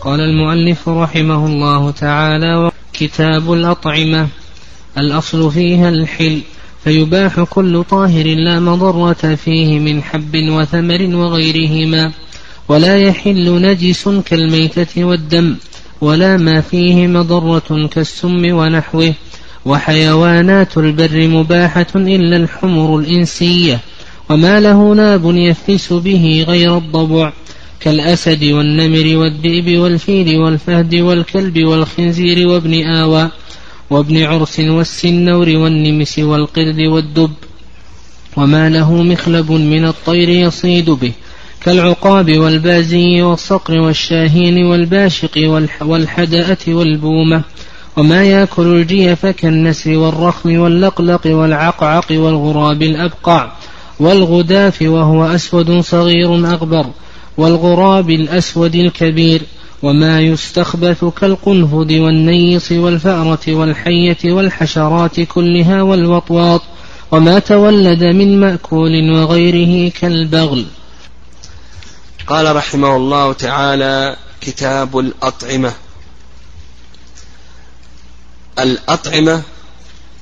قال المؤلف رحمه الله تعالى كتاب الأطعمة. الأصل فيها الحل فيباح كل طاهر لا مضرة فيه من حب وثمر وغيرهما ولا يحل نجس كالميتة والدم ولا ما فيه مضرة كالسم ونحوه وحيوانات البر مباحة إلا الحمر الإنسية وما له ناب يفلس به غير الضبع. كالأسد والنمر والذئب والفيل والفهد والكلب والخنزير وابن آوى وابن عرس والسنور والنمس والقرد والدب وما له مخلب من الطير يصيد به كالعقاب والبازي والصقر والشاهين والباشق والحدأة والبومة وما يأكل الجيف كالنسر والرخم واللقلق والعقعق والغراب الأبقع والغداف وهو أسود صغير أغبر والغراب الأسود الكبير وما يستخبث كالقنفذ والنيص والفأرة والحية والحشرات كلها والوطواط وما تولد من مأكول وغيره كالبغل. قال رحمه الله تعالى كتاب الأطعمة. الأطعمة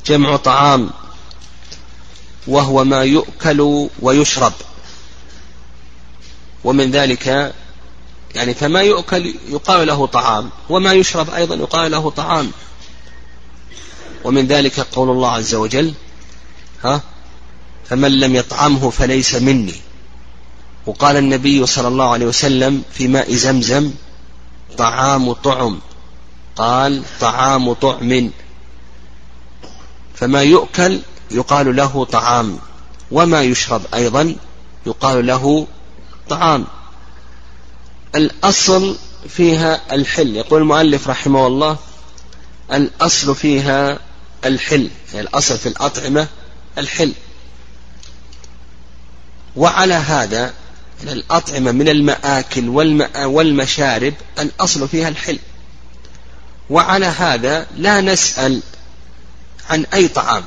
جمع طعام وهو ما يؤكل ويشرب. ومن ذلك يعني فما يؤكل يقال له طعام وما يشرب أيضا يقال له طعام. ومن ذلك قول الله عز وجل ها فمن لم يطعمه فليس مني. وقال النبي صلى الله عليه وسلم في ماء زمزم طعام طعم. قال طعام طعم. فما يؤكل يقال له طعام وما يشرب أيضا يقال له طعام الأصل فيها الحل. يقول المؤلف رحمه الله الأصل فيها الحل. يعني الأصل في الأطعمة الحل. وعلى هذا الأطعمة من المآكل والمشارب الأصل فيها الحل. وعلى هذا لا نسأل عن أي طعام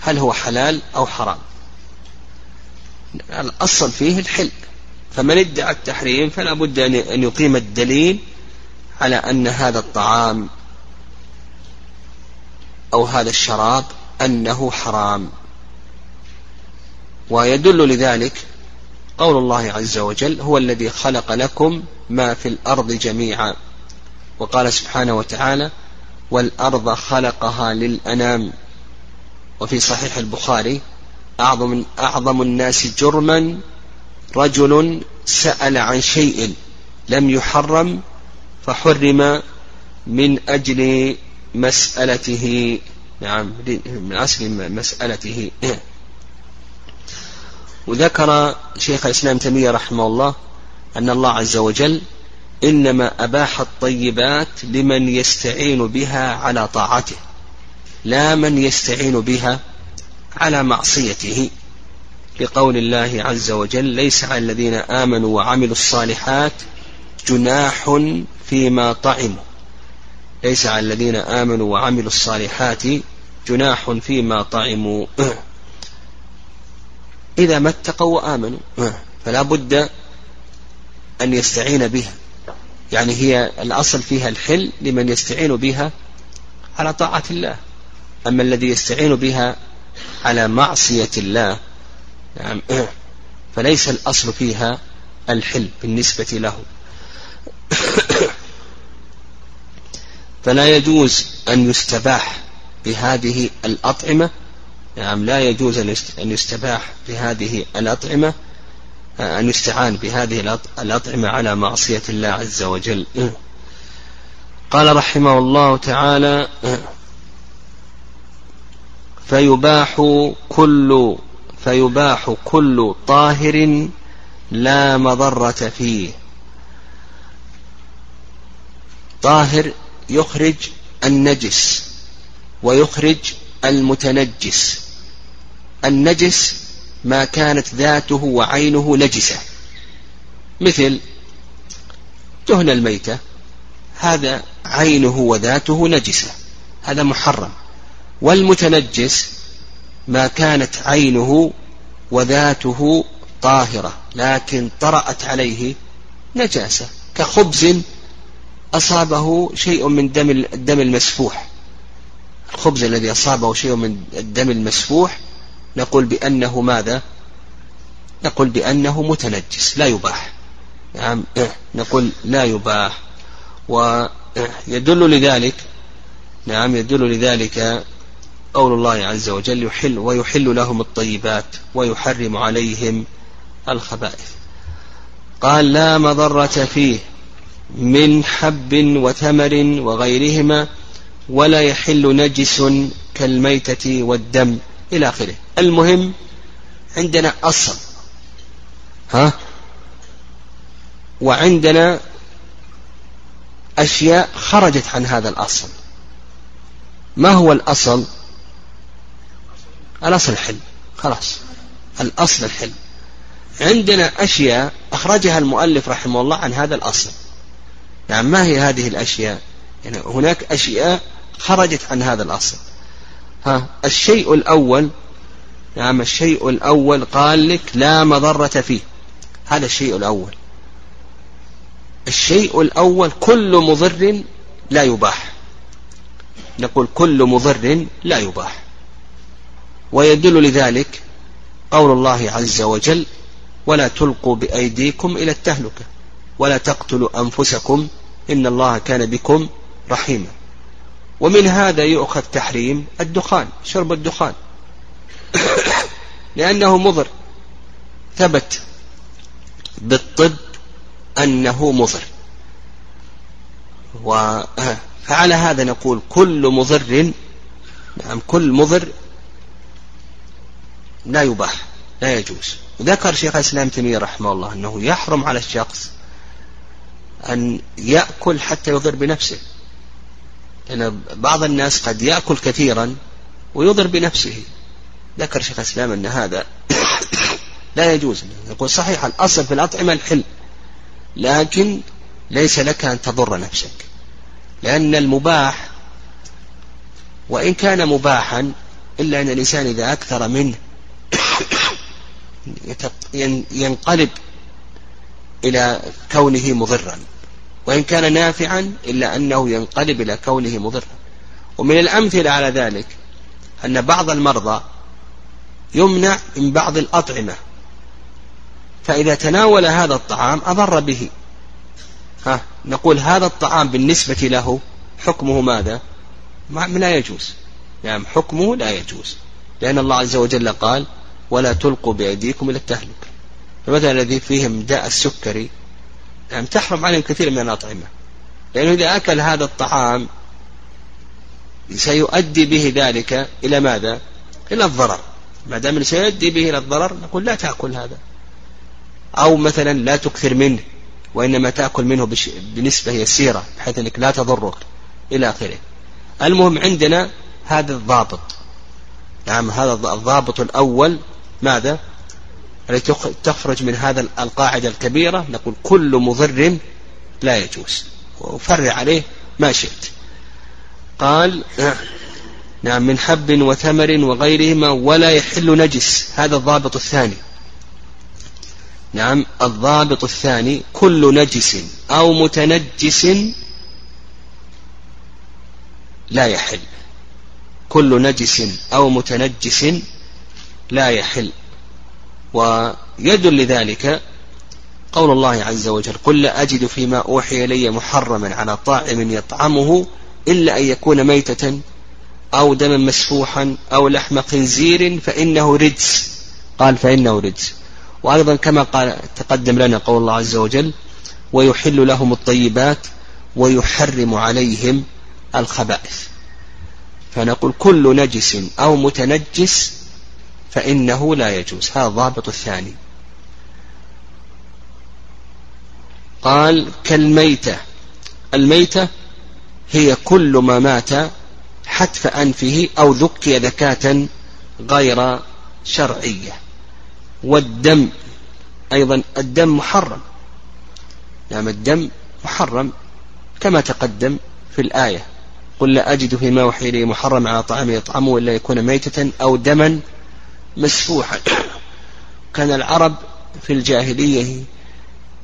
هل هو حلال أو حرام. الأصل فيه الحل. فمن ادعى التحريم فلا بد أن يقيم الدليل على أن هذا الطعام أو هذا الشراب أنه حرام. ويدل لذلك قول الله عز وجل هو الذي خلق لكم ما في الأرض جميعا وقال سبحانه وتعالى والأرض خلقها للأنام وفي صحيح البخاري أعظم, أعظم الناس جرما رجل سأل عن شيء لم يحرم فحرم من أجل مسألته. نعم من أجل مسألته. وذكر شيخ الإسلام تيمية رحمه الله أن الله عز وجل إنما أباح الطيبات لمن يستعين بها على طاعته لا من يستعين بها على معصيته. لقول الله عز وجل ليس على الذين آمنوا وعملوا الصالحات جناح فيما طعموا. ليس على الذين آمنوا وعملوا الصالحات جناح فيما طعموا. إذا ما اتقوا وآمنوا فلا بد أن يستعين بها. يعني هي الأصل فيها الحل لمن يستعين بها على طاعة الله. أما الذي يستعين بها على معصية الله نعم. فليس الأصل فيها الحل بالنسبة له. فلا يجوز أن يستباح بهذه الأطعمة. نعم لا يجوز أن يستباح بهذه الأطعمة أن يستعان بهذه الأطعمة على معصية الله عز وجل. قال رحمه الله تعالى فيباح كل فيباح كل طاهر لا مضرة فيه. طاهر يخرج النجس ويخرج المتنجس. النجس ما كانت ذاته وعينه نجسة. مثل دهن الميتة هذا عينه وذاته نجسة هذا محرم. والمتنجس ما كانت عينه وذاته طاهرة لكن طرأت عليه نجاسة كخبز أصابه شيء من دم الدم المسفوح. الخبز الذي أصابه شيء من الدم المسفوح نقول بأنه ماذا؟ نقول بأنه متنجس لا يباح. نعم نقول لا يباح. ويدل لذلك نعم يدل لذلك قول الله عز وجل يحل ويحل لهم الطيبات ويحرم عليهم الخبائث. قال لا مضرة فيه من حب وثمر وغيرهما ولا يحل نجس كالميتة والدم إلى آخره. المهم عندنا أصل. ها؟ وعندنا أشياء خرجت عن هذا الأصل. ما هو الأصل؟ الأصل الحل. خلاص. الأصل الحل. عندنا أشياء أخرجها المؤلف رحمه الله عن هذا الأصل. نعم ما هي هذه الأشياء؟ يعني هناك أشياء خرجت عن هذا الأصل. ها الشيء الأول نعم الشيء الأول قال لك لا مضرة فيه. هذا الشيء الأول. الشيء الأول كل مضر لا يباح. نقول كل مضر لا يباح. ويدل لذلك قول الله عز وجل ولا تلقوا بأيديكم إلى التهلكة ولا تقتلوا أنفسكم إن الله كان بكم رحيما. ومن هذا يؤخذ تحريم الدخان شرب الدخان. لأنه مضر. ثبت بالطب أنه مضر. فعلى هذا نقول كل مضر نعم كل مضر لا يباح لا يجوز. ذكر شيخ الإسلام تيمية رحمه الله أنه يحرم على الشخص أن يأكل حتى يضر بنفسه. لأن بعض الناس قد يأكل كثيرا ويضر بنفسه. ذكر شيخ الإسلام أن هذا لا يجوز. يقول صحيح الأصل في الأطعمة الحل لكن ليس لك أن تضر نفسك. لأن المباح وإن كان مباحا إلا أن الإنسان إذا أكثر منه ينقلب إلى كونه مضرا. وإن كان نافعا إلا أنه ينقلب إلى كونه مضرا. ومن الأمثلة على ذلك أن بعض المرضى يمنع من بعض الأطعمة. فإذا تناول هذا الطعام أضر به. ها نقول هذا الطعام بالنسبة له حكمه ماذا؟ ما لا يجوز. يعني حكمه لا يجوز. لأن الله عز وجل قال ولا تلقوا بأيديكم إلى التهلكة. فمثلا الذي فيهم داء السكري يعني تحرم عليهم كثير من الأطعمة. لأنه إذا أكل هذا الطعام سيؤدي به ذلك إلى ماذا؟ إلى الضرر. ما دام سيؤدي به إلى الضرر نقول لا تأكل هذا. أو مثلا لا تكثر منه وإنما تأكل منه بنسبة يسيرة بحيث أنك لا تضرك إلى آخره. المهم عندنا هذا الضابط. نعم هذا الضابط الأول ماذا؟ التي تخرج من هذا القاعدة الكبيرة نقول كل مضر لا يجوز. وفرع عليه ما شئت. قال نعم من حب وثمر وغيرهما ولا يحل نجس. هذا الضابط الثاني. نعم الضابط الثاني كل نجس أو متنجس لا يحل. كل نجس أو متنجس لا يحل. ويدل لذلك قول الله عز وجل قل لا أجد فيما أوحي إلي محرما على طاعم يطعمه إلا أن يكون ميتة أو دما مسفوحا أو لحم خنزير فإنه رجس. قال فإنه رجس. وأيضا كما قال تقدم لنا قول الله عز وجل ويحل لهم الطيبات ويحرم عليهم الخبائث. فنقول كل نجس أو متنجس فإنه لا يجوز. هذا الضابط الثاني. قال كالميتة. الميتة هي كل ما مات حتف أنفه أو ذكي ذكاة غير شرعية. والدم أيضا الدم محرم. نعم الدم محرم كما تقدم في الآية. قل لا أجد فيما أوحي إليه محرم على طعام يطعمه إلا يكون ميتة أو دما مسفوحا. كان العرب في الجاهلية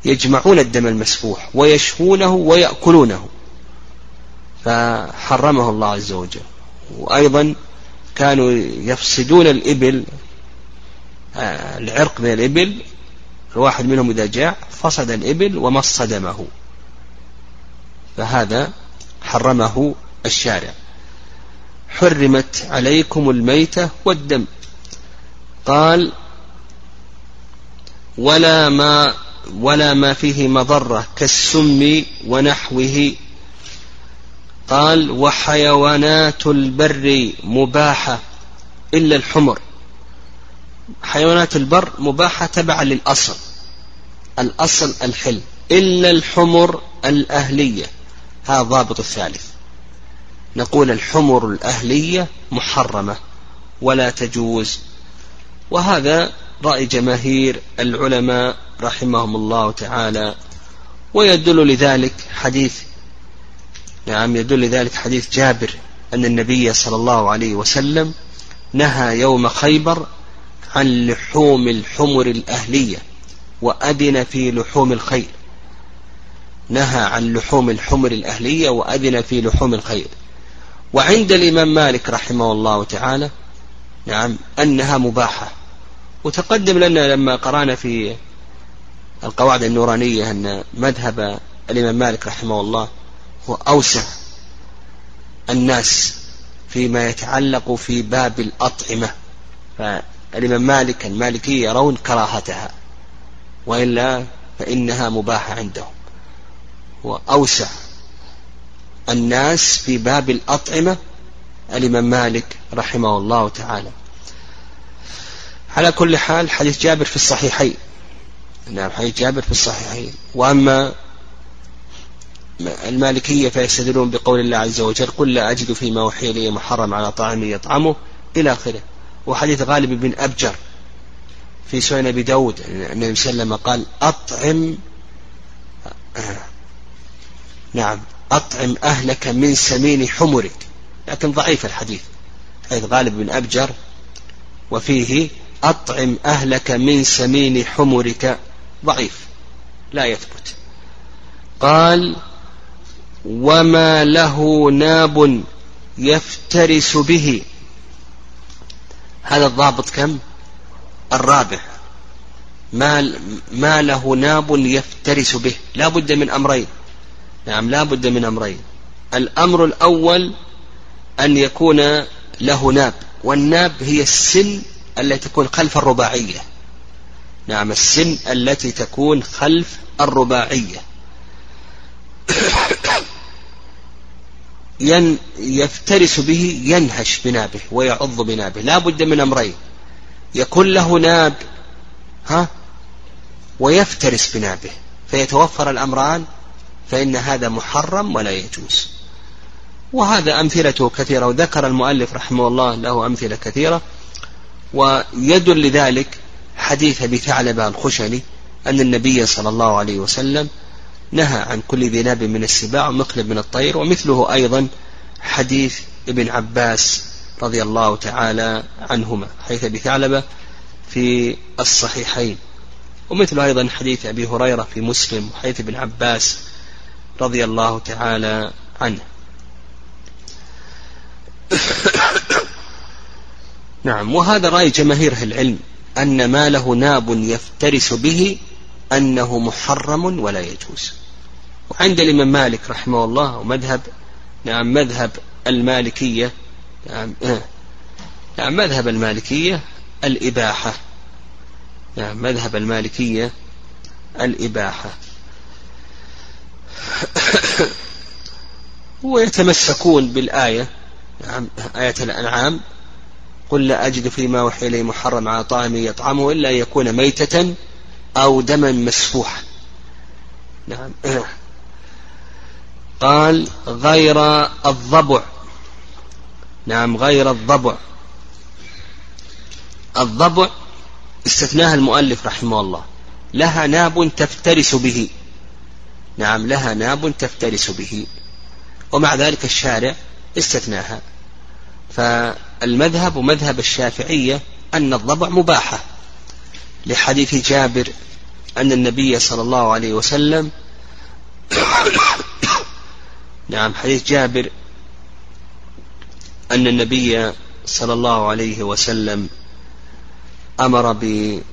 يجمعون الدم المسفوح ويشفونه ويأكلونه. فحرمه الله عز وجل. وأيضا كانوا يفسدون الإبل آه، العرق من الإبل. الواحد منهم إذا جاع فصد الإبل ومص دمه. فهذا حرمه الشارع. حرمت عليكم الميتة والدم. قال ولا ما ولا ما فيه مضرة كالسم ونحوه. قال وحيوانات البر مباحة إلا الحمر. حيوانات البر مباحة تبعا للأصل الأصل الحل إلا الحمر الأهلية. هذا ضابط الثالث. نقول الحمر الأهلية محرمة ولا تجوز وهذا رأي جماهير العلماء رحمهم الله تعالى ويدل لذلك حديث نعم يدل لذلك حديث جابر أن النبي صلى الله عليه وسلم نهى يوم خيبر عن لحوم الحمر الأهلية وأذن في لحوم الخيل. نهى عن لحوم الحمر الأهلية وأذن في لحوم الخيل. وعند الإمام مالك رحمه الله تعالى نعم أنها مباحة. وتقدم لنا لما قرأنا في القواعد النورانية أن مذهب الإمام مالك رحمه الله هو أوسع الناس فيما يتعلق في باب الأطعمة. فالإمام مالك المالكية يرون كراهتها وإلا فإنها مباحة عندهم. هو أوسع الناس في باب الأطعمة الإمام مالك رحمه الله تعالى. على كل حال حديث جابر في الصحيحين. نعم حديث جابر في الصحيحين. وأما المالكية فيستدلون بقول الله عز وجل قل لا أجد فيما أوحي لي محرم على طعام يطعمه إلى آخره. وحديث غالب بن أبجر في سنن أبي داود النبي صلى الله عليه وسلم قال أطعم نعم أطعم أهلك من سمين حمرك. لكن ضعيف الحديث. حديث غالب بن أبجر وفيه أطعم أهلك من سمين حمرك. ضعيف. لا يثبت. قال وما له ناب يفترس به. هذا الضابط كم؟ الرابع. ما, ما له ناب يفترس به. لا بد من أمرين. نعم لا بد من أمرين. الأمر الأول أن يكون له ناب. والناب هي السن التي تكون خلف الرباعية. نعم السن التي تكون خلف الرباعية. ين يفترس به ينهش بنابه ويعض بنابه. لا بد من أمرين. يكون له ناب ها؟ ويفترس بنابه. فيتوفر الأمران فإن هذا محرم ولا يجوز. وهذا أمثلته كثيرة وذكر المؤلف رحمه الله له أمثلة كثيرة. ويدل لذلك حديث أبي ثعلبة الخشني أن النبي صلى الله عليه وسلم نهى عن كل ذي ناب من السباع ومقلب من الطير ومثله أيضا حديث ابن عباس رضي الله تعالى عنهما حديث أبي ثعلبة في الصحيحين. ومثل أيضا حديث أبي هريرة في مسلم وحديث ابن عباس رضي الله تعالى عنه. نعم وهذا رأي جماهير العلم أن ما له ناب يفترس به أنه محرم ولا يجوز. وعند الإمام مالك رحمه الله ومذهب نعم مذهب المالكية نعم, آه، نعم مذهب المالكية الإباحة. نعم مذهب المالكية الإباحة. ويتمسكون بالآية نعم آية الأنعام. قل لا أجد فيما أوحي إلي محرم على طعام يطعمه إلا أن يكون ميتة أو دما مسفوحا. نعم. قال غير الضبع. نعم غير الضبع. الضبع استثناها المؤلف رحمه الله. لها ناب تفترس به. نعم لها ناب تفترس به. ومع ذلك الشارع استثناها. فالمذهب مذهب الشافعية أن الضبع مباحة. لحديث جابر أن النبي صلى الله عليه وسلم نعم حديث جابر أن النبي صلى الله عليه وسلم أمر بأكل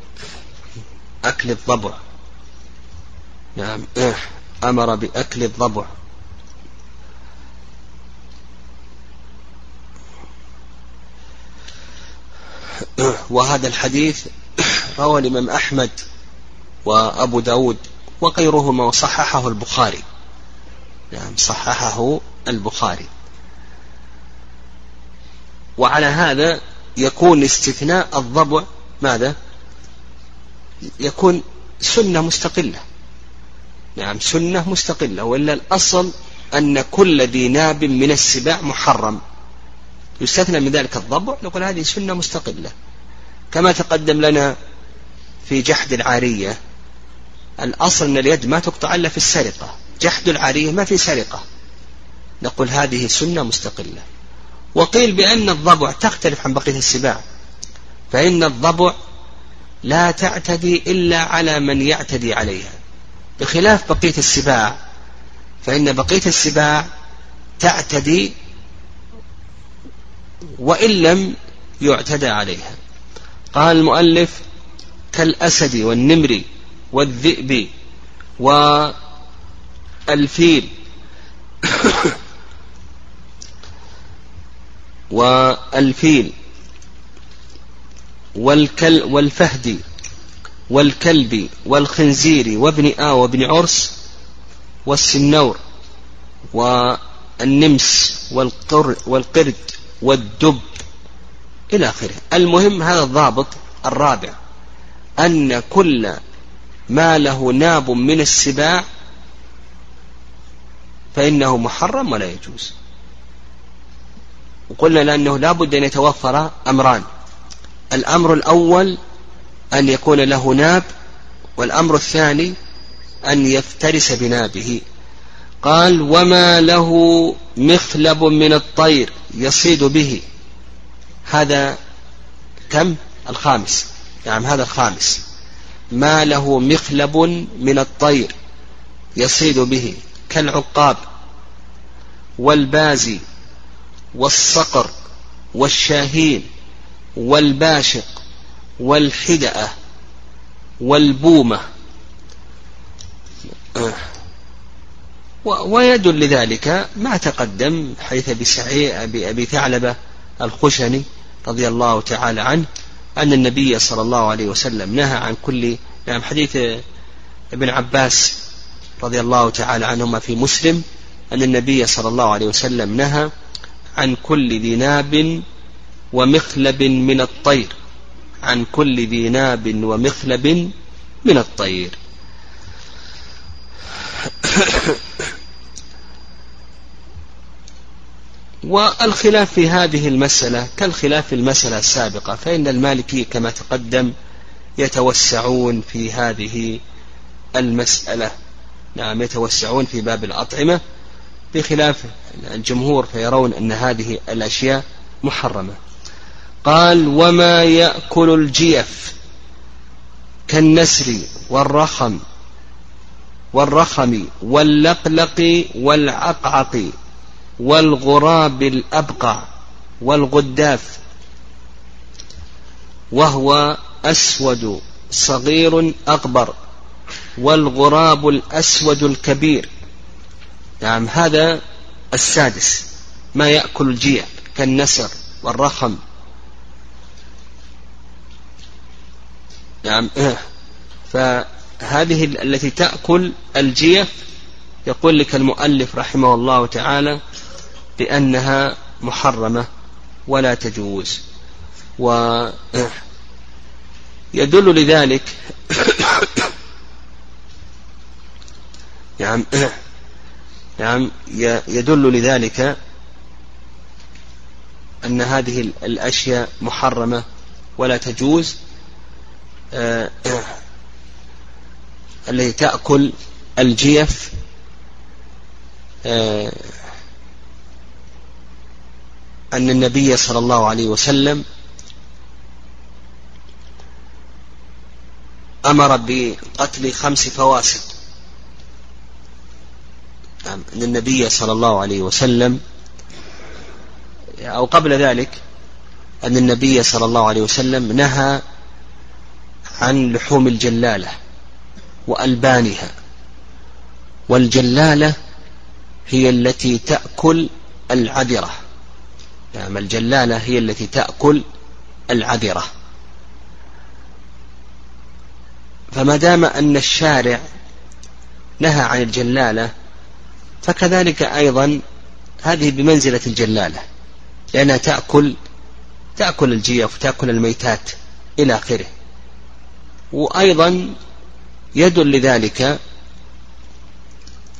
الضبع. نعم أمر بأكل الضبع. وهذا الحديث روى الإمام أحمد وأبو داود وغيرهما وصححه البخاري. نعم صححه البخاري. وعلى هذا يكون استثناء الضبع ماذا؟ يكون سنة مستقلة. نعم سنة مستقلة وإلا الأصل أن كل ذي ناب من السباع محرم. يستثنى من ذلك الضبع نقول هذه سنة مستقلة. كما تقدم لنا في جحد العارية الأصل أن اليد ما تقطع إلا في السرقة. جحد العارية ما في سرقة. نقول هذه سنة مستقلة. وقيل بأن الضبع تختلف عن بقية السباع. فإن الضبع لا تعتدي إلا على من يعتدي عليها. بخلاف بقية السباع فإن بقية السباع تعتدي وإن لم يعتدى عليها. قال المؤلف كالأسد والنمر والذئب والفيل والفيل والكل والفهد والكلب والخنزير وابن آ وابن عرس والسنور والنمس والقر والقرد والدب إلى آخره. المهم هذا الضابط الرابع أن كل ما له ناب من السباع فإنه محرم ولا يجوز. وقلنا لأنه لا بد أن يتوفر أمران. الأمر الأول أن يكون له ناب والأمر الثاني أن يفترس بنابه. قال وما له مخلب من الطير يصيد به. هذا كم؟ الخامس. نعم هذا الخامس. ما له مخلب من الطير يصيد به كالعقاب والبازي والصقر والشاهين والباشق والحدأة والبومة. ويدل لذلك ما تقدم حيث بأبي ثعلبة الخشني رضي الله تعالى عنه أن النبي صلى الله عليه وسلم نهى عن كل نعم حديث ابن عباس رضي الله تعالى عنهما في مسلم أن النبي صلى الله عليه وسلم نهى عن كل ذي ناب ومخلب من الطير عن كل ذي ناب ومخلب من الطير. والخلاف في هذه المسألة كالخلاف في المسألة السابقة فإن المالكي كما تقدم يتوسعون في هذه المسألة. نعم يتوسعون في باب الأطعمة بخلاف الجمهور فيرون أن هذه الأشياء محرمة. قال وما يأكل الجيف كالنسر والرخم والرخم واللقلق والعقعق والغراب الأبقع والغداف وهو أسود صغير أكبر والغراب الأسود الكبير. نعم هذا السادس ما يأكل الجيع كالنسر والرخم. نعم فهذه التي تأكل الجيف يقول لك المؤلف رحمه الله تعالى بأنها محرمة ولا تجوز. و يدل لذلك نعم نعم يدل لذلك أن هذه الأشياء محرمة ولا تجوز. آه، التي تأكل الجيف آه، أن النبي صلى الله عليه وسلم أمر بقتل خمس فواسق أن النبي صلى الله عليه وسلم. أو قبل ذلك أن النبي صلى الله عليه وسلم نهى عن لحوم الجلالة. وألبانها. والجلالة هي التي تأكل العذرة. نعم الجلالة هي التي تأكل العذرة. فما دام أن الشارع نهى عن الجلالة فكذلك أيضا هذه بمنزلة الجلالة لأنها تأكل تأكل الجيف تأكل الميتات إلى آخره. وأيضا يدل لذلك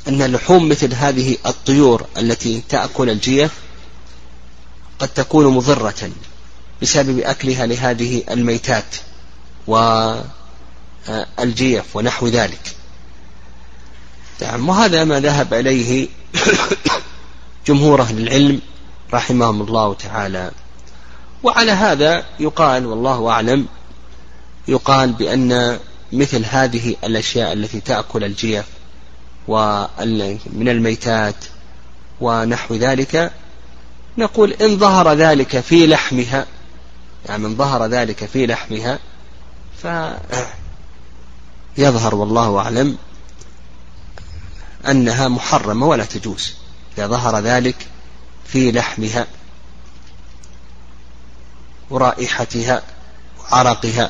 أن لحوم مثل هذه الطيور التي تأكل الجيف قد تكون مضرة بسبب أكلها لهذه الميتات والجيف ونحو ذلك. نعم وهذا ما ذهب إليه جمهور أهل العلم رحمهم الله تعالى. وعلى هذا يقال والله أعلم يقال بأن مثل هذه الأشياء التي تأكل الجيف ومن الميتات ونحو ذلك نقول إن ظهر ذلك في لحمها يعني إن ظهر ذلك في لحمها فيظهر والله أعلم أنها محرمة ولا تجوز. إذا ظهر ذلك في لحمها ورائحتها وعرقها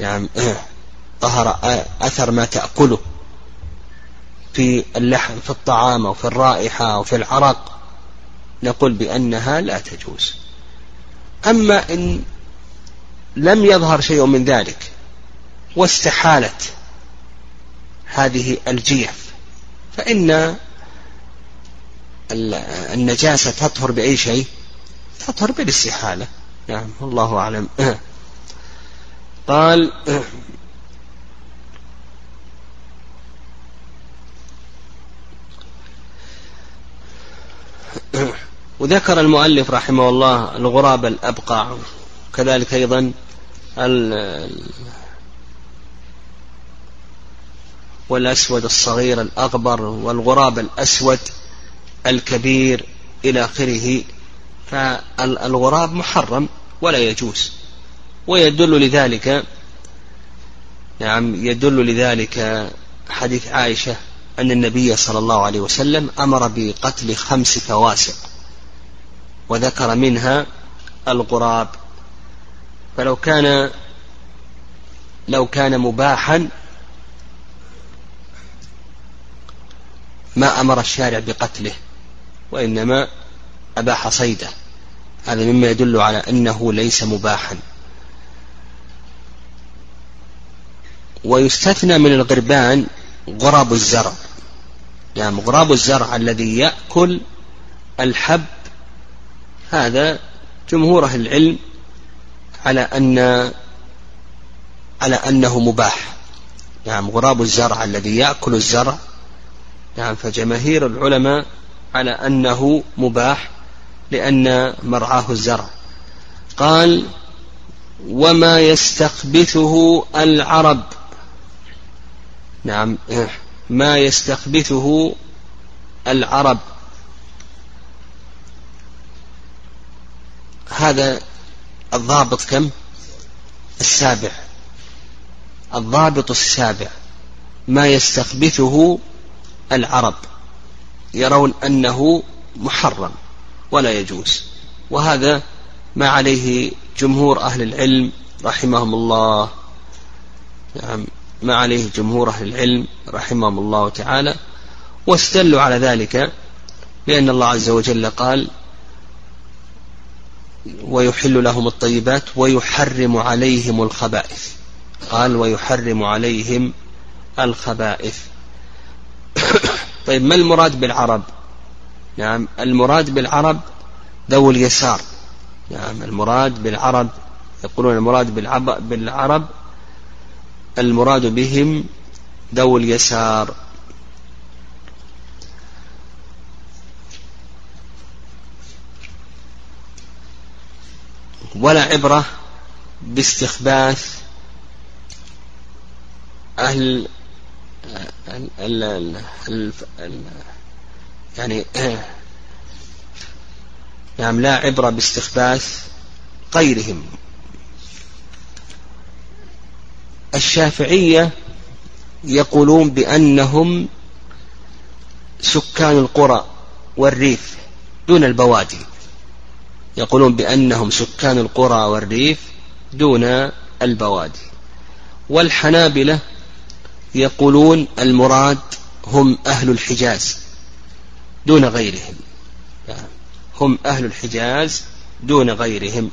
يعني ظهر أثر ما تأكله في اللحم في الطعام أو في الرائحة أو في العرق نقول بأنها لا تجوز. أما إن لم يظهر شيء من ذلك واستحالت هذه الجيف فإن النجاسة تطهر بأي شيء تطهر بالاستحالة. نعم والله أعلم. قال وذكر المؤلف رحمه الله الغراب الأبقع كذلك أيضا والأسود الصغير الأغبر والغراب الأسود الكبير إلى آخره. فالغراب محرم ولا يجوز ويدل لذلك نعم يدل لذلك حديث عائشة أن النبي صلى الله عليه وسلم أمر بقتل خمس فواسق وذكر منها الغراب. فلو كان لو كان مباحا ما أمر الشارع بقتله وإنما أباح صيده. هذا مما يدل على أنه ليس مباحا. ويستثنى من الغربان غراب الزرع. يعني غراب الزرع الذي يأكل الحب هذا جمهور أهل العلم على أن على أنه مباح. نعم غراب الزرع الذي يأكل الزرع نعم فجماهير العلماء على أنه مباح لأن مرعاه الزرع. قال وما يستخبثه العرب. نعم ما يستخبثه العرب. هذا الضابط كم؟ السابع. الضابط السابع. ما يستخبثه العرب. يرون أنه محرم ولا يجوز. وهذا ما عليه جمهور أهل العلم رحمهم الله. نعم. ما عليه جمهور أهل العلم رحمهم الله تعالى واستدلوا على ذلك لأن الله عز وجل قال ويحل لهم الطيبات ويحرم عليهم الخبائث قال ويحرم عليهم الخبائث طيب ما المراد بالعرب؟ نعم المراد بالعرب ذو اليسار. نعم المراد بالعرب يقولون المراد بالعرب المراد بهم ذو اليسار. ولا عبرة باستخباث أهل يعني نعم لا عبرة باستخباث غيرهم. الشافعية يقولون بأنهم سكان القرى والريف دون البوادي. يقولون بأنهم سكان القرى والريف دون البوادي. والحنابلة يقولون المراد هم أهل الحجاز دون غيرهم. هم أهل الحجاز دون غيرهم.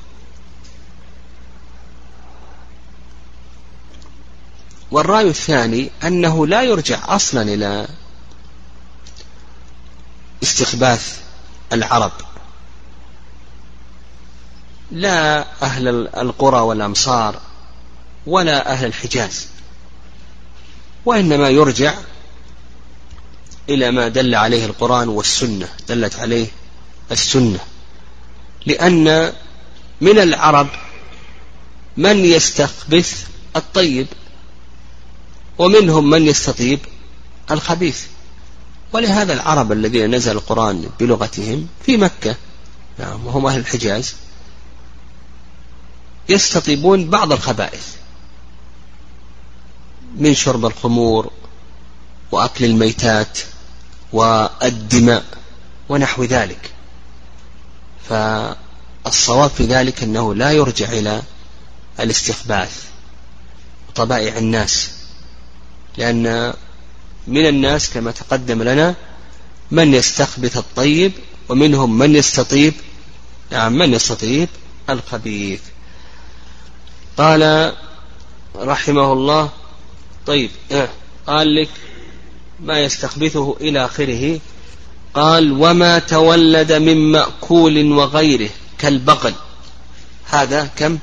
والرأي الثاني أنه لا يرجع أصلا إلى استخباث العرب. لا أهل القرى والأمصار ولا أهل الحجاز. وإنما يرجع إلى ما دل عليه القرآن والسنة دلت عليه السنة. لأن من العرب من يستخبث الطيب. ومنهم من يستطيب الخبيث. ولهذا العرب الذين نزل القرآن بلغتهم في مكة نعم وهم أهل الحجاز يستطيبون بعض الخبائث من شرب الخمور وأكل الميتات والدماء ونحو ذلك. فالصواب في ذلك أنه لا يرجع إلى الاستخباث وطبائع الناس. لأن من الناس كما تقدم لنا من يستخبث الطيب ومنهم من يستطيب نعم من يستطيب الخبيث. قال رحمه الله طيب آه قال لك ما يستخبثه إلى آخره. قال وما تولد من مأكول وغيره كالبغل. هذا كم؟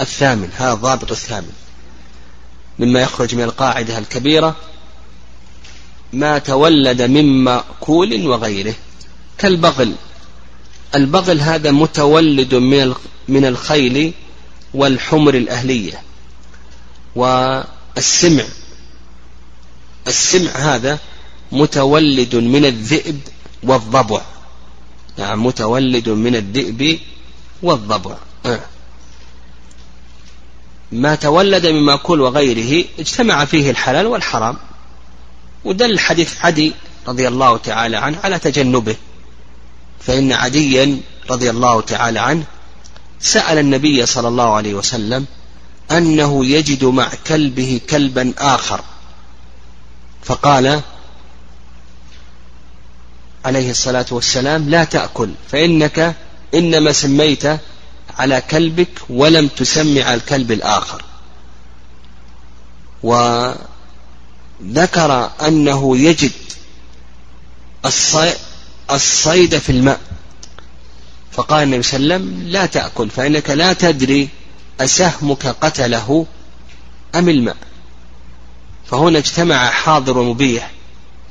الثامن هذا ضابط الثامن. مما يخرج من القاعدة الكبيرة ما تولد من مأكول وغيره كالبغل. البغل هذا متولد من الخيل والحمر الأهلية والسمع. السمع هذا متولد من الذئب والضبع. نعم متولد من الذئب والضبع. ما تولد من مأكول وغيره اجتمع فيه الحلال والحرام. ودل حديث عدي رضي الله تعالى عنه على تجنبه. فإن عديا رضي الله تعالى عنه سأل النبي صلى الله عليه وسلم أنه يجد مع كلبه كلبا آخر. فقال عليه الصلاة والسلام لا تأكل فإنك إنما سميت على كلبك ولم تسمي على الكلب الآخر. وذكر أنه يجد الصيد في الماء. فقال النبي صلى الله عليه وسلم لا تأكل فإنك لا تدري أسهمك قتله أم الماء. فهنا اجتمع حاضر ومبيح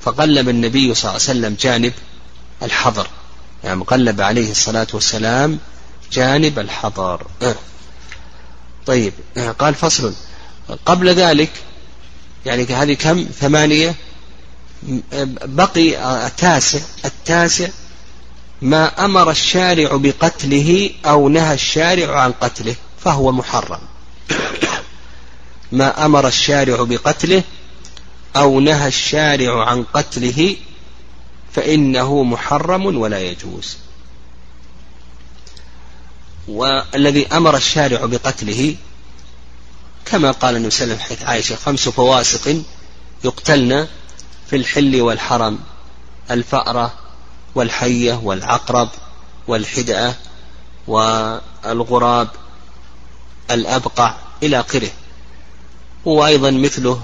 فقلب النبي صلى الله عليه وسلم جانب الحظر يعني قلب عليه الصلاة والسلام جانب الحظر أه. طيب أه. قال فصل. قبل ذلك يعني هذه كم؟ ثمانية. بقي التاسع. التاسع ما أمر الشارع بقتله أو نهى الشارع عن قتله فهو محرم. ما أمر الشارع بقتله أو نهى الشارع عن قتله فإنه محرم ولا يجوز. والذي أمر الشارع بقتله كما قال النبي صلى الله عليه وسلم حيث عائشة خمس فواسق يقتلن في الحل والحرم الفأرة والحية والعقرب والحدأة والغراب الأبقع إلى آخره. وأيضا مثله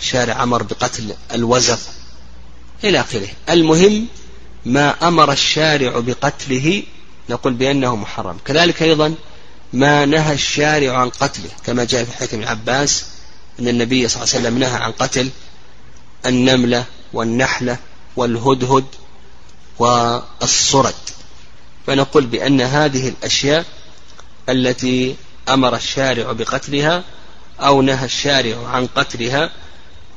شارع أمر بقتل الوزغ إلى آخره. المهم ما أمر الشارع بقتله نقول بأنه محرم. كذلك أيضا ما نهى الشارع عن قتله كما جاء في حديث ابن عباس أن النبي صلى الله عليه وسلم نهى عن قتل النملة والنحلة والهدهد والصرد. فنقول بأن هذه الأشياء التي أمر الشارع بقتلها أو نهى الشارع عن قتلها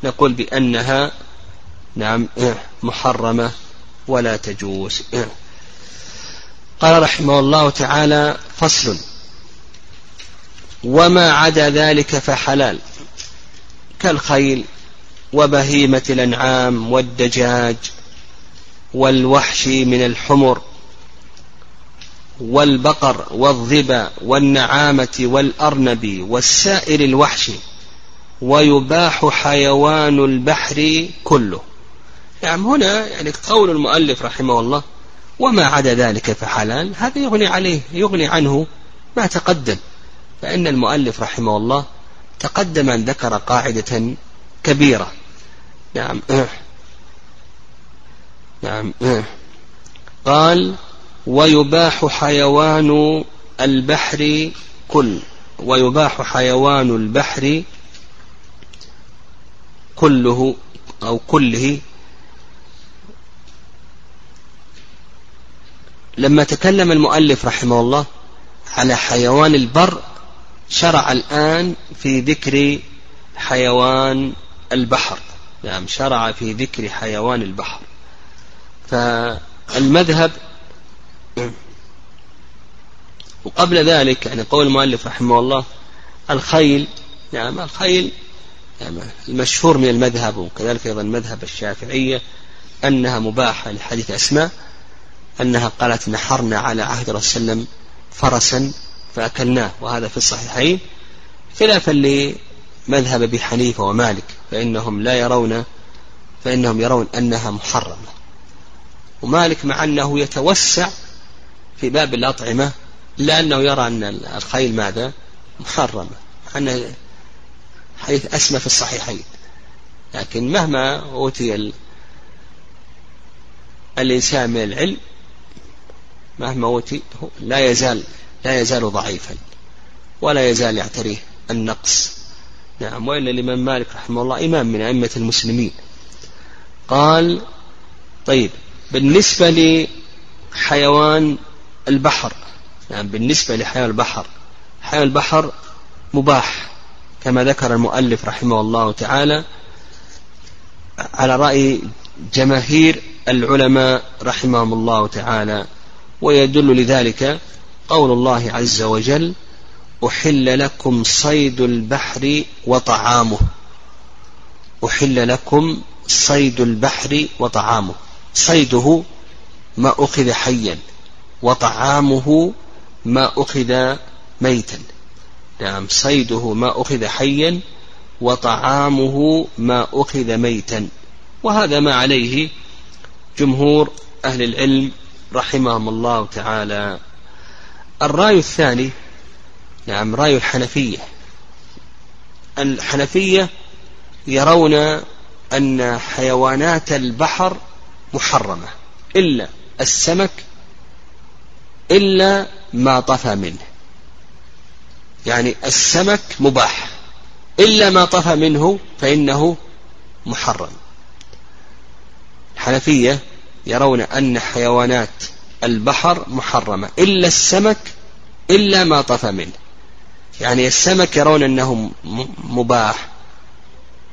نقول بأنها نعم محرمة ولا تجوز. قال رحمه الله تعالى فصل. وما عدا ذلك فحلال. كالخيل وبهيمة الأنعام والدجاج والوحش من الحمر والبقر والظبا والنعامة والأرنب والسائر الوحش ويباح حيوان البحر كله. يعني هنا يعني قول المؤلف رحمه الله وما عدا ذلك فحلال. هذا يغني عليه يغني عنه ما تقدم. فإن المؤلف رحمه الله تقدم أن ذكر قاعدة كبيرة. نعم. نعم. قال ويباح حيوان البحر كل. ويباح حيوان البحر كله أو كله لما تكلم المؤلف رحمه الله على حيوان البر شرع الآن في ذكر حيوان البحر. نعم شرع في ذكر حيوان البحر. فالمذهب وقبل ذلك يعني قول المؤلف رحمه الله الخيل نعم الخيل يعني المشهور من المذهب وكذلك أيضا مذهب الشافعية أنها مباحة لحديث أسماء. أنها قالت نحرنا على عهد رسول الله فرسا فأكلناه وهذا في الصحيحين خلافا لمذهب أبي حنيفة ومالك فإنهم لا يرون فإنهم يرون أنها محرمة. ومالك مع أنه يتوسع في باب الأطعمة إلا أنه يرى أن الخيل ماذا؟ محرمة أن حديث أسمى في الصحيحين. لكن مهما أوتي الإنسان من العلم مهما أوتي لا يزال لا يزال ضعيفا ولا يزال يعتريه النقص. نعم وإلا الإمام مالك رحمه الله إمام من أئمة المسلمين. قال طيب بالنسبة لحيوان البحر نعم بالنسبة لحيوان البحر حيوان البحر مباح كما ذكر المؤلف رحمه الله تعالى على رأي جماهير العلماء رحمهم الله تعالى. ويدل لذلك قول الله عز وجل أحل لكم صيد البحر وطعامه. أحل لكم صيد البحر وطعامه. صيده ما أخذ حيا وطعامه ما أخذ ميتا. نعم صيده ما أخذ حيا وطعامه ما أخذ ميتا. وهذا ما عليه جمهور أهل العلم رحمهم الله تعالى. الرأي الثاني نعم رأي الحنفية. الحنفية يرون أن حيوانات البحر محرمة إلا السمك إلا ما طفى منه. يعني السمك مباح إلا ما طفى منه فإنه محرم. الحنفية يرون أن حيوانات البحر محرمة. إلا السمك إلا ما طفى منه. يعني السمك يرون أنه مباح.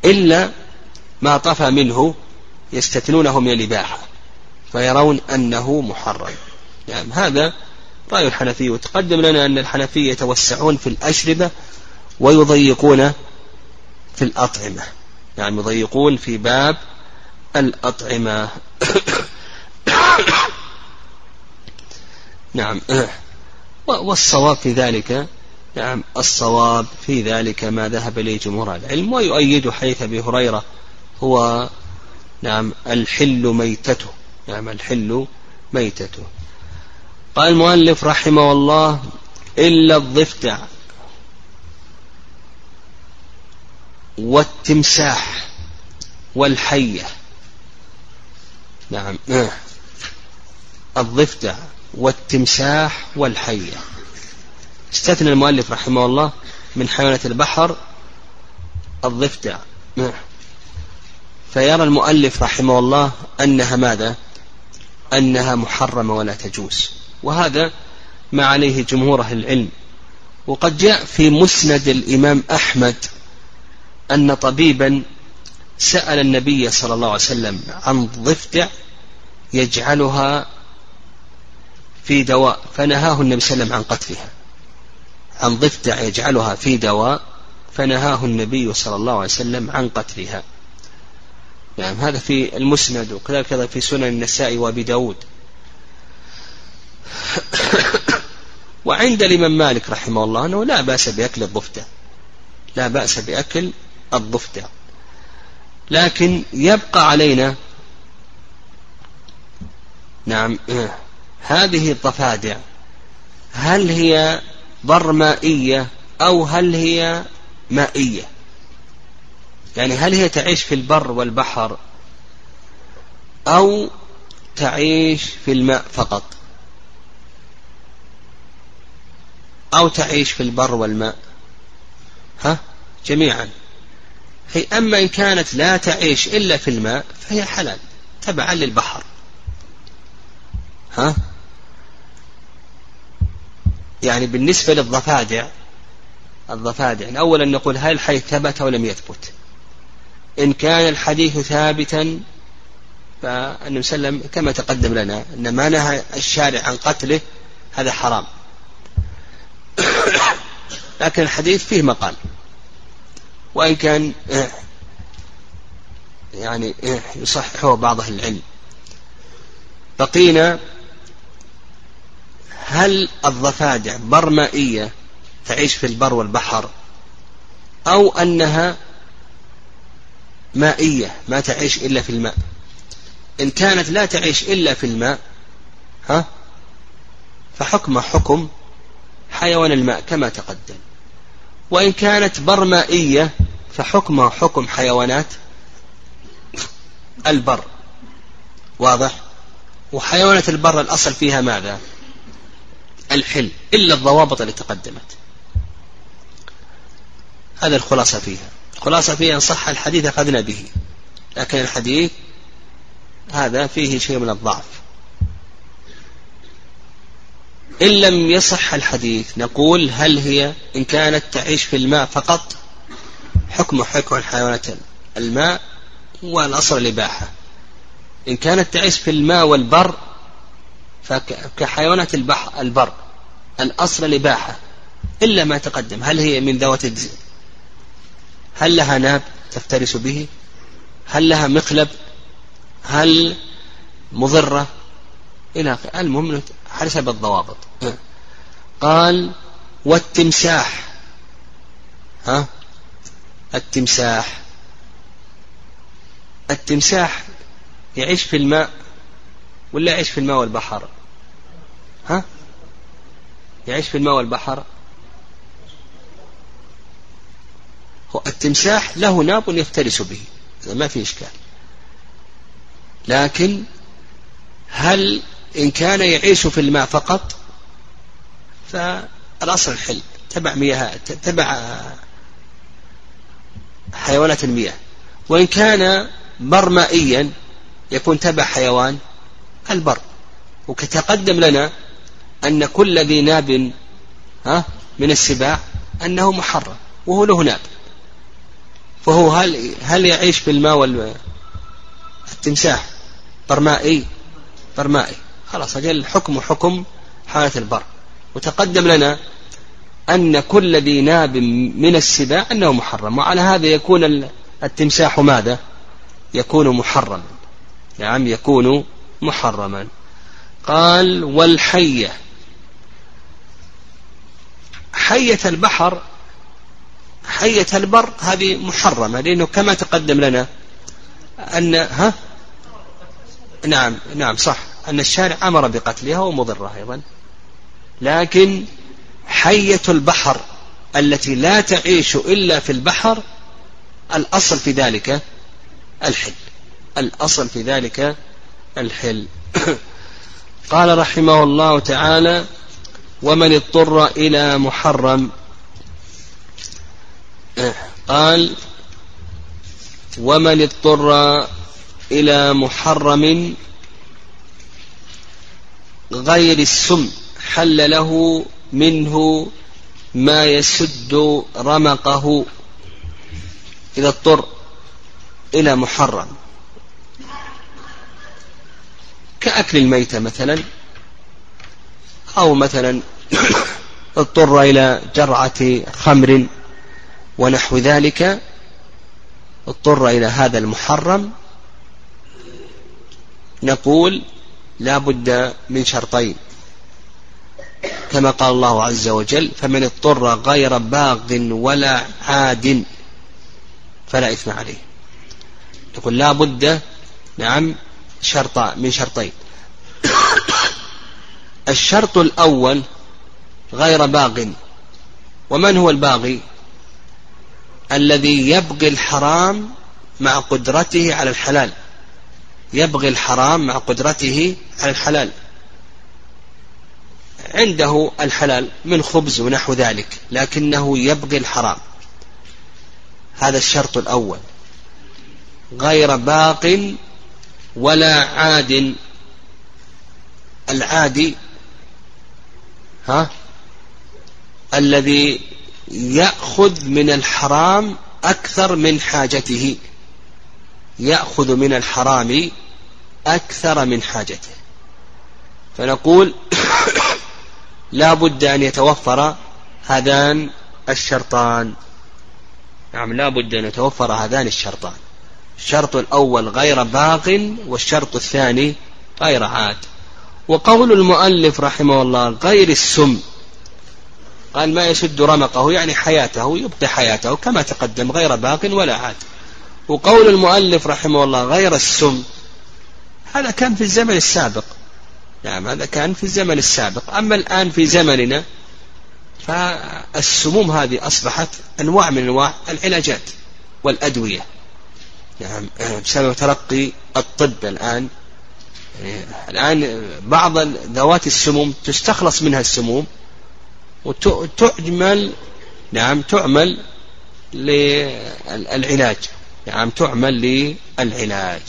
إلا ما طفى منه يستثنونه من الإباحة. فيرون أنه محرم. يعني هذا رأي الحنفية. وتقدم لنا أن الحنفية يتوسعون في الأشربة ويضيقون في الأطعمة. يعني يضيقون في باب الأطعمة. نعم. والصواب في ذلك نعم الصواب في ذلك ما ذهب إليه جمهور العلم ويؤيد حديث أبي هريرة هو نعم الحل ميتته نعم الحل ميتته. قال المؤلف رحمه الله إلا الضفدع والتمساح والحية. نعم. الضفدع والتمساح والحية. استثنى المؤلف رحمه الله من حيوانات البحر الضفدع. فيرى المؤلف رحمه الله أنها ماذا؟ أنها محرمة ولا تجوز. وهذا ما عليه جمهور أهل العلم. وقد جاء في مسند الإمام أحمد أن طبيبا سأل النبي صلى الله عليه وسلم عن ضفدع يجعلها في دواء فنهاه النبي صلى الله عليه وسلم عن قتلها. عن ضفدع يجعلها في دواء فنهاه النبي صلى الله عليه وسلم عن قتلها. نعم هذا في المسند وكذلك في سنن النساء وأبي داود. وعند الإمام مالك رحمه الله أنه لا بأس بأكل الضفدع. لا بأس بأكل الضفدع. لكن يبقى علينا نعم هذه الضفادع هل هي برمائية أو هل هي مائية؟ يعني هل هي تعيش في البر والبحر أو تعيش في الماء فقط؟ أو تعيش في البر والماء؟ ها؟ جميعا. هي أما إن كانت لا تعيش إلا في الماء فهي حلال تبعا للبحر. ها؟ يعني بالنسبة للضفادع الضفادع أولا نقول هل الحديث ثبت أو لم يثبت؟ إن كان الحديث ثابتا فالنبي صلى الله عليه وسلم كما تقدم لنا أن ما نهى الشارع عن قتله هذا حرام. لكن الحديث فيه مقال. وإن كان يعني يصححه بعض أهل العلم. بقينا هل الضفادع برمائية تعيش في البر والبحر؟ أو أنها مائية ما تعيش إلا في الماء؟ إن كانت لا تعيش إلا في الماء ها؟ فحكم حكم حيوان الماء كما تقدم. وإن كانت برمائية فحكمها حكم حيوانات البر. واضح؟ وحيوانات البر الأصل فيها ماذا؟ الحل إلا الضوابط اللي تقدمت. هذا الخلاصة فيها. الخلاصة فيها إن صح الحديث أخذنا به. لكن الحديث هذا فيه شيء من الضعف. إن لم يصح الحديث نقول هل هي إن كانت تعيش في الماء فقط؟ حكم حكم الحيوانات. الماء والأصل الإباحة. إن كانت تعيش في الماء والبر فكحيوانات البحر البر. الأصل الإباحة إلا ما تقدم. هل هي من ذوات هل لها ناب تفترس به؟ هل لها مقلب هل مضرة؟ إلى آخره. المهم حسب الضوابط. قال والتمساح. ها؟ التمساح. التمساح يعيش في الماء ولا يعيش في الماء والبحر؟ ها؟ يعيش في الماء والبحر. التمساح له ناب يفترس به. ما في إشكال. لكن هل إن كان يعيش في الماء فقط؟ فالأصل الحل. تبع مياه تبع حيوانات المياه. وإن كان برمائيا يكون تبع حيوان البر. وكتقدم لنا أن كل ذي ناب ها من السباع أنه محرم وهو له ناب. فهو هل هل يعيش في الماء وال التمساح؟ برمائي برمائي. خلاص أجل الحكم حكم حالة البر. وتقدم لنا أن كل ذي ناب من السباع أنه محرم. وعلى هذا يكون التمساح ماذا؟ يكون محرما. نعم يكون محرما. قال والحية. حية البحر حية البر هذه محرمة لأنه كما تقدم لنا أن ها؟ نعم نعم صح. أن الشارع أمر بقتلها ومضرها أيضا. لكن حية البحر التي لا تعيش إلا في البحر الأصل في ذلك الحل. الأصل في ذلك الحل. قال رحمه الله تعالى ومن اضطر إلى محرم. قال ومن اضطر إلى محرم غير السم حل له منه ما يسد رمقه. إذا اضطر إلى محرم. كأكل الميتة مثلا. أو مثلا اضطر إلى جرعة خمر ونحو ذلك اضطر إلى هذا المحرم نقول لا بد من شرطين. كما قال الله عز وجل فمن اضطر غير باغ ولا عاد فلا إثم عليه. يقول لا بد نعم شرط من شرطين. الشرط الأول غير باغ. ومن هو الباغي الذي يبغي الحرام مع قدرته على الحلال. يبغي الحرام مع قدرته على الحلال. عنده الحلال من خبز ونحو ذلك لكنه يبغي الحرام. هذا الشرط الأول. غير باق ولا عاد. العادي ها؟ الذي يأخذ من الحرام أكثر من حاجته. يأخذ من الحرام أكثر من حاجته. فنقول لا بد أن يتوفر هذان الشرطان. نعم لا بد أن يتوفر هذان الشرطان. الشرط الأول غير باغ والشرط الثاني غير عاد. وقول المؤلف رحمه الله غير السم. قال ما يشد رمقه يعني حياته يبقي حياته كما تقدم غير باق ولا عاد. وقول المؤلف رحمه الله غير السم هذا كان في الزمن السابق. نعم هذا كان في الزمن السابق. أما الآن في زمننا فالسموم هذه أصبحت أنواع من أنواع العلاجات والأدوية. نعم بسبب ترقي الطب الآن. الآن بعض ذوات السموم تستخلص منها السموم وتعمل نعم تعمل للعلاج نعم تعمل للعلاج.